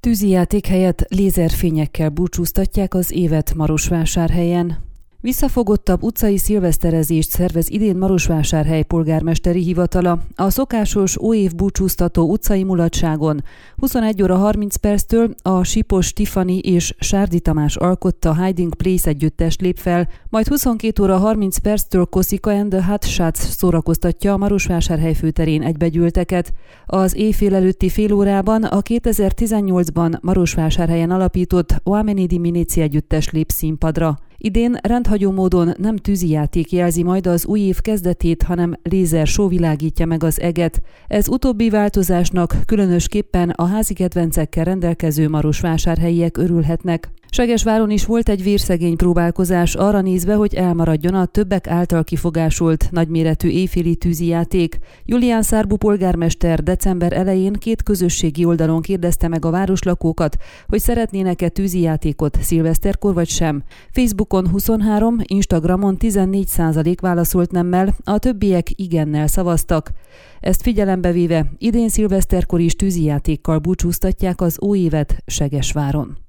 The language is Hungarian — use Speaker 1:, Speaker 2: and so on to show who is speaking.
Speaker 1: Tűzijáték helyett lézerfényekkel búcsúztatják az évet Marosvásárhelyen. Visszafogottabb utcai szilveszterezést szervez idén Marosvásárhely polgármesteri hivatala. A szokásos óév búcsúztató utcai mulatságon 21 óra 30 perctől a Sipos Tiffany és Sárdi Tamás alkotta Hiding Place együttes lép fel, majd 22 óra 30 perctől Koszika and the Hot Shots szórakoztatja a Marosvásárhely főterén egybegyűlteket. Az éjfél előtti fél órában a 2018-ban Marosvásárhelyen alapított Oamenidi Minici együttes lép színpadra. Idén rendhagyó módon nem tűzijáték jelzi majd az új év kezdetét, hanem lézer sóvilágítja meg az eget. Ez utóbbi változásnak különösképpen a házi kedvencekkel rendelkező marosvásárhelyiek örülhetnek. Segesváron is volt egy vérszegény próbálkozás arra nézve, hogy elmaradjon a többek által kifogásolt nagyméretű éjféli tűzijáték. Julián Szárbu polgármester december elején két közösségi oldalon kérdezte meg a városlakókat, hogy szeretnének-e tűzijátékot szilveszterkor vagy sem. Facebookon 23, Instagramon 14 százalék válaszolt nemmel, a többiek igennel szavaztak. Ezt figyelembe véve idén szilveszterkor is tűzijátékkal búcsúztatják az új évet Segesváron.